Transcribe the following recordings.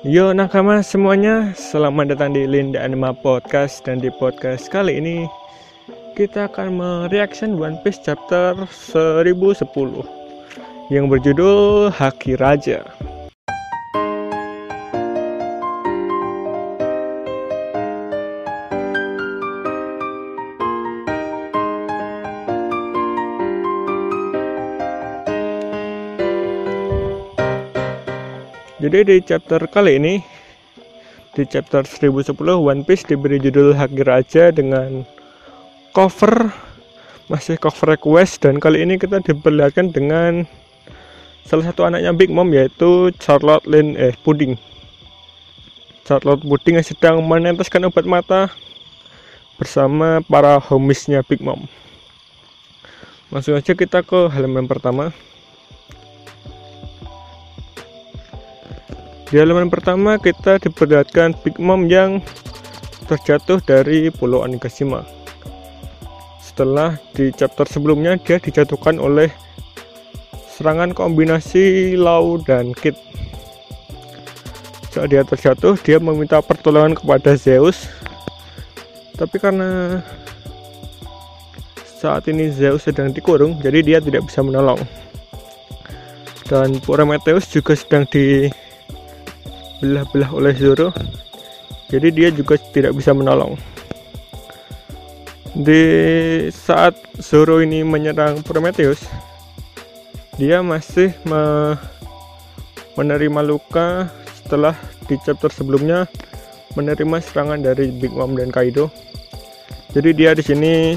Yo nakama semuanya, selamat datang di Linda Anima Podcast dan di podcast kali ini kita akan mereaction One Piece chapter 1010 yang berjudul Haki Raja. Jadi di chapter kali ini di chapter 1010 One Piece diberi judul Haki Raja dengan cover masih cover request dan kali ini kita diperlihatkan dengan salah satu anaknya Big Mom yaitu Charlotte Lynn eh Pudding. Charlotte Pudding yang sedang meneteskan obat mata bersama para homisnya Big Mom. Langsung aja kita ke halaman pertama. Di halaman pertama kita diperlihatkan Big Mom yang terjatuh dari Pulau Onigashima. Setelah di chapter sebelumnya dia dijatuhkan oleh serangan kombinasi Lau dan Kid. Saat dia terjatuh, dia meminta pertolongan kepada Zeus. Tapi karena saat ini Zeus sedang dikurung, jadi dia tidak bisa menolong. Dan Prometheus juga sedang di belah-belah oleh Zoro. Jadi dia juga tidak bisa menolong. Di saat Zoro ini menyerang Prometheus dia masih me menerima luka setelah di chapter sebelumnya menerima serangan dari Big Mom dan Kaido. Jadi dia di sini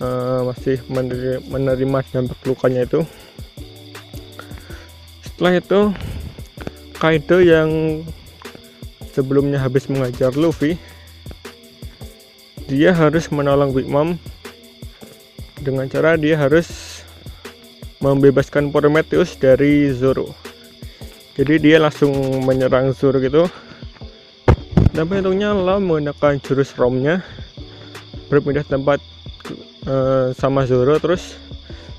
uh, masih menerima, menerima dampak lukanya itu. Setelah itu Kaido yang sebelumnya habis mengajar Luffy dia harus menolong Big Mom. Dengan cara dia harus membebaskan Prometheus dari Zoro. Jadi dia langsung menyerang Zoro gitu. Dan untungnya Lau menggunakan jurus romnya. Berpindah tempat uh, sama Zoro. Terus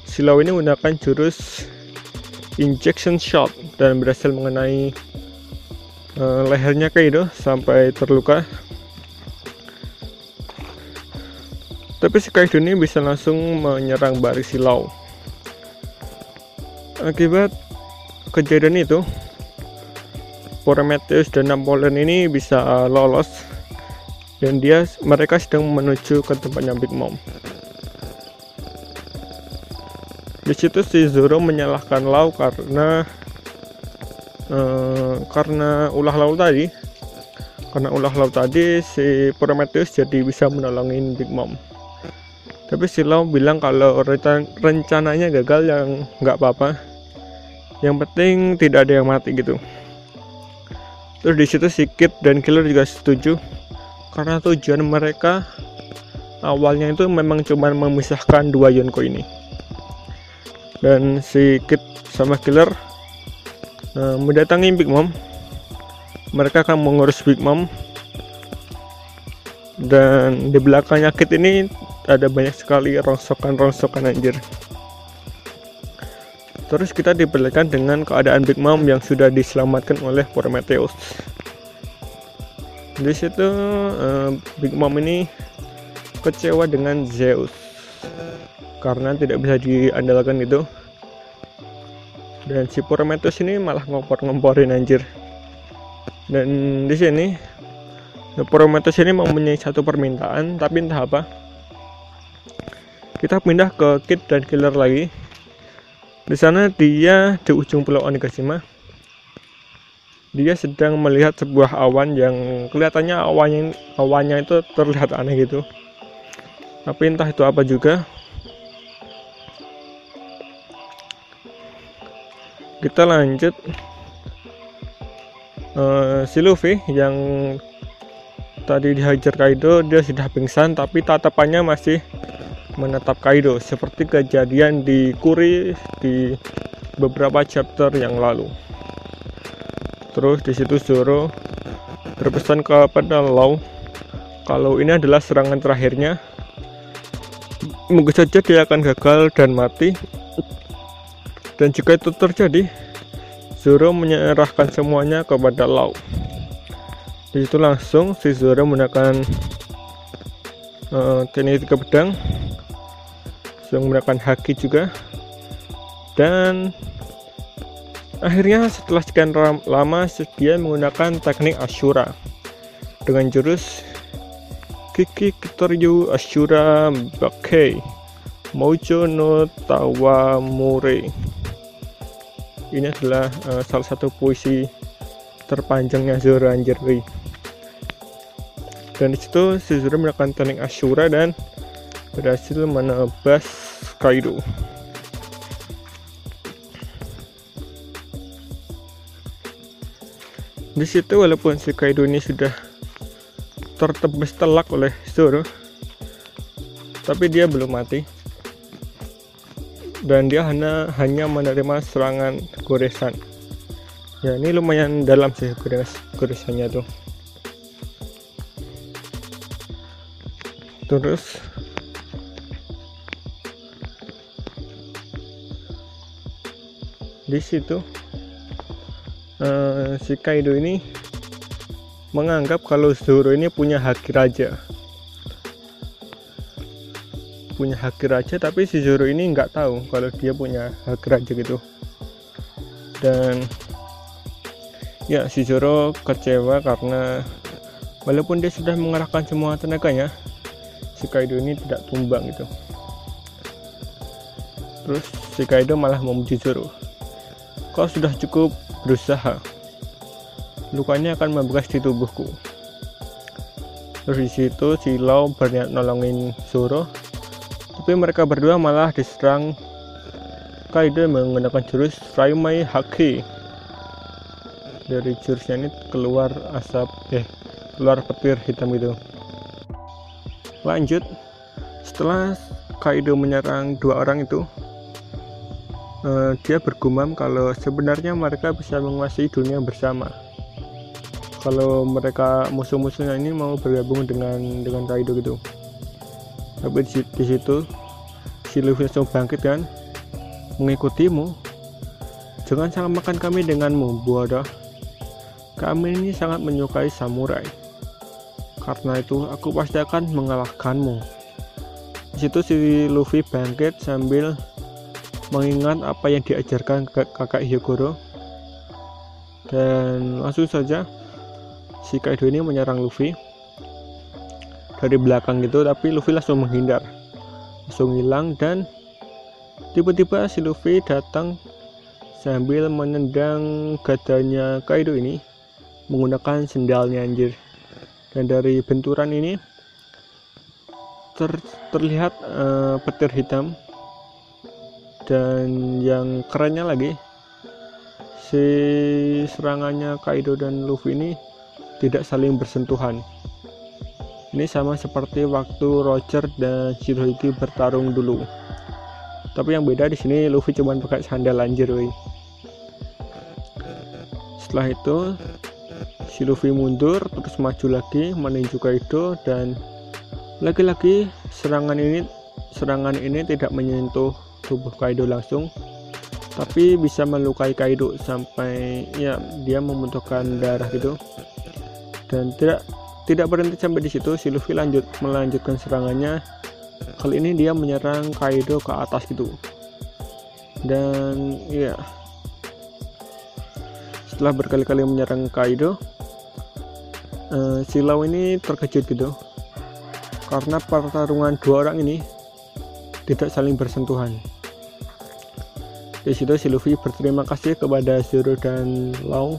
si Lau ini menggunakan jurus injection shot dan berhasil mengenai uh, lehernya Kaido sampai terluka. Tapi si Kaido ini bisa langsung menyerang baris silau. Akibat kejadian itu, Prometheus dan Napoleon ini bisa lolos dan dia mereka sedang menuju ke tempatnya Big Mom. Di situ si Zoro menyalahkan Lau karena uh, karena ulah Lau tadi. Karena ulah Lau tadi si Prometheus jadi bisa menolongin Big Mom. Tapi si Lau bilang kalau rencananya gagal yang nggak apa-apa. Yang penting tidak ada yang mati gitu. Terus di situ si Kid dan Killer juga setuju karena tujuan mereka awalnya itu memang cuma memisahkan dua Yonko ini dan si Kid sama Killer uh, mendatangi Big Mom. Mereka akan mengurus Big Mom. Dan di belakangnya Kid ini ada banyak sekali rongsokan-rongsokan anjir. Terus kita diperlihatkan dengan keadaan Big Mom yang sudah diselamatkan oleh Prometheus. Di situ uh, Big Mom ini kecewa dengan Zeus. Karena tidak bisa diandalkan itu dan si Prometheus ini malah ngompor-ngomporin anjir. Dan di sini Prometheus ini mempunyai satu permintaan tapi entah apa. Kita pindah ke Kid dan Killer lagi. Di sana dia di ujung pulau Onigashima. Dia sedang melihat sebuah awan yang kelihatannya awannya awannya itu terlihat aneh gitu. Tapi entah itu apa juga kita lanjut. Uh, si Luffy yang tadi dihajar Kaido dia sudah pingsan tapi tatapannya masih menetap Kaido seperti kejadian di Kuri di beberapa chapter yang lalu. Terus di situ Zoro berpesan kepada Law kalau ini adalah serangan terakhirnya mungkin saja dia akan gagal dan mati dan jika itu terjadi Zoro menyerahkan semuanya kepada Lau. Di situ langsung si Zoro menggunakan uh, teknik tiga pedang, langsung menggunakan haki juga, dan akhirnya setelah sekian lama dia menggunakan teknik Ashura. Dengan jurus Kiki Kitoryu Ashura Bakei Mojo no Tawamure ini adalah uh, salah satu puisi terpanjangnya Zoro anjir wih. dan di situ si Zoro melakukan teknik Ashura dan berhasil menebas Kaido di situ walaupun si Kaido ini sudah tertebas telak oleh Zoro tapi dia belum mati dan dia hanya hanya menerima serangan goresan. Ya ini lumayan dalam sih gores goresannya tuh. Terus di situ uh, si Kaido ini menganggap kalau Zoro ini punya haki raja punya hak raja tapi si Zoro ini nggak tahu kalau dia punya hak raja gitu. Dan ya si Zoro kecewa karena walaupun dia sudah mengarahkan semua tenaganya si Kaido ini tidak tumbang gitu. Terus si Kaido malah memuji Zoro. Kau sudah cukup berusaha. Lukanya akan membekas di tubuhku. Terus di situ si Lau berniat nolongin Zoro tapi mereka berdua malah diserang. Kaido menggunakan jurus Raimai Haki. Dari jurusnya ini keluar asap eh keluar petir hitam itu. Lanjut. Setelah Kaido menyerang dua orang itu uh, dia bergumam kalau sebenarnya mereka bisa menguasai dunia bersama. Kalau mereka musuh-musuhnya ini mau bergabung dengan dengan Kaido gitu tapi di, situ si Luffy langsung bangkit kan mengikutimu. Jangan samakan kami denganmu bodoh kami ini sangat menyukai samurai. Karena itu aku pasti akan mengalahkanmu. Di situ si Luffy bangkit sambil mengingat apa yang diajarkan kakak Hyogoro. Dan langsung saja si Kaido ini menyerang Luffy dari belakang gitu tapi Luffy langsung menghindar. Langsung hilang dan tiba-tiba si Luffy datang sambil menendang gadanya Kaido ini menggunakan sendalnya anjir. Dan dari benturan ini ter terlihat uh, petir hitam. Dan yang kerennya lagi si serangannya Kaido dan Luffy ini tidak saling bersentuhan ini sama seperti waktu Roger dan Shirohige bertarung dulu. Tapi yang beda di sini Luffy cuma pakai sandal anjir, woi. Setelah itu si Luffy mundur terus maju lagi menuju Kaido dan lagi-lagi serangan ini serangan ini tidak menyentuh tubuh Kaido langsung tapi bisa melukai Kaido sampai ya dia membutuhkan darah gitu dan tidak tidak berhenti sampai di situ, si Luffy lanjut melanjutkan serangannya. Kali ini dia menyerang Kaido ke atas gitu. Dan ya, setelah berkali-kali menyerang Kaido, uh, si Lau ini terkejut gitu. Karena pertarungan dua orang ini tidak saling bersentuhan. Di situ si Luffy berterima kasih kepada Zoro dan Lau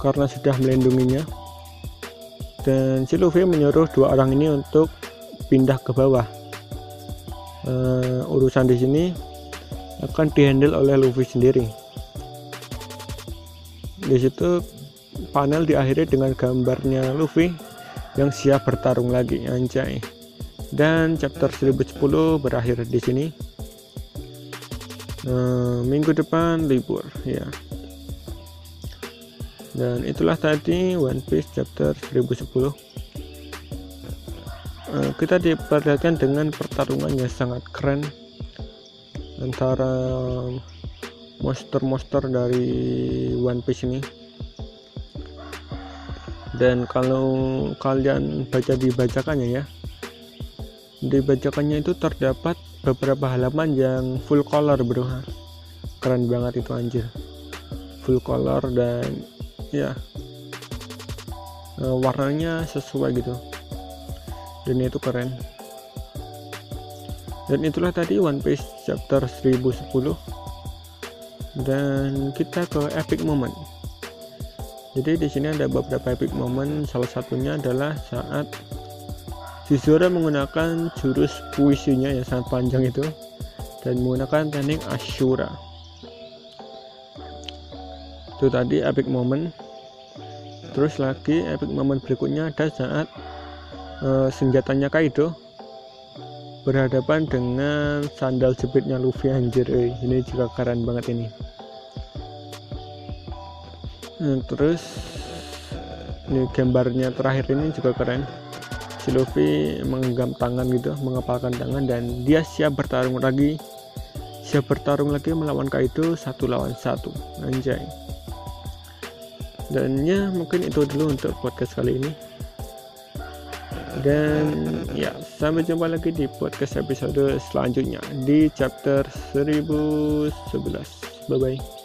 karena sudah melindunginya dan si Luffy menyuruh dua orang ini untuk pindah ke bawah. Uh, urusan di sini akan dihandle oleh Luffy sendiri. Di situ panel diakhiri dengan gambarnya Luffy yang siap bertarung lagi anjay. Dan chapter 1010 berakhir di sini. Uh, minggu depan libur ya dan itulah tadi One Piece chapter 1010 uh, eh, kita diperlihatkan dengan pertarungan yang sangat keren antara monster-monster dari One Piece ini. Dan kalau kalian baca di bacakannya ya di bacakannya itu terdapat beberapa halaman yang full color bro. Keren banget itu anjir. Full color dan ya warnanya sesuai gitu. Dan itu keren. Dan itulah tadi One Piece chapter 1010 dan kita ke epic moment. Jadi di sini ada beberapa epic moment. Salah satunya adalah saat Zoro menggunakan jurus puisinya yang sangat panjang itu. Dan menggunakan teknik Ashura itu tadi epic moment. Terus lagi epic moment berikutnya ada saat uh, senjatanya Kaido berhadapan dengan sandal jepitnya Luffy anjir eh, ini juga keren banget ini. Nah, terus ini gambarnya terakhir ini juga keren. Si Luffy menggenggam tangan gitu mengepalkan tangan dan dia siap bertarung lagi. Siap bertarung lagi melawan Kaido satu lawan satu. Anjay dan ya mungkin itu dulu untuk podcast kali ini. Dan ya sampai jumpa lagi di podcast episode selanjutnya di chapter 1011 bye bye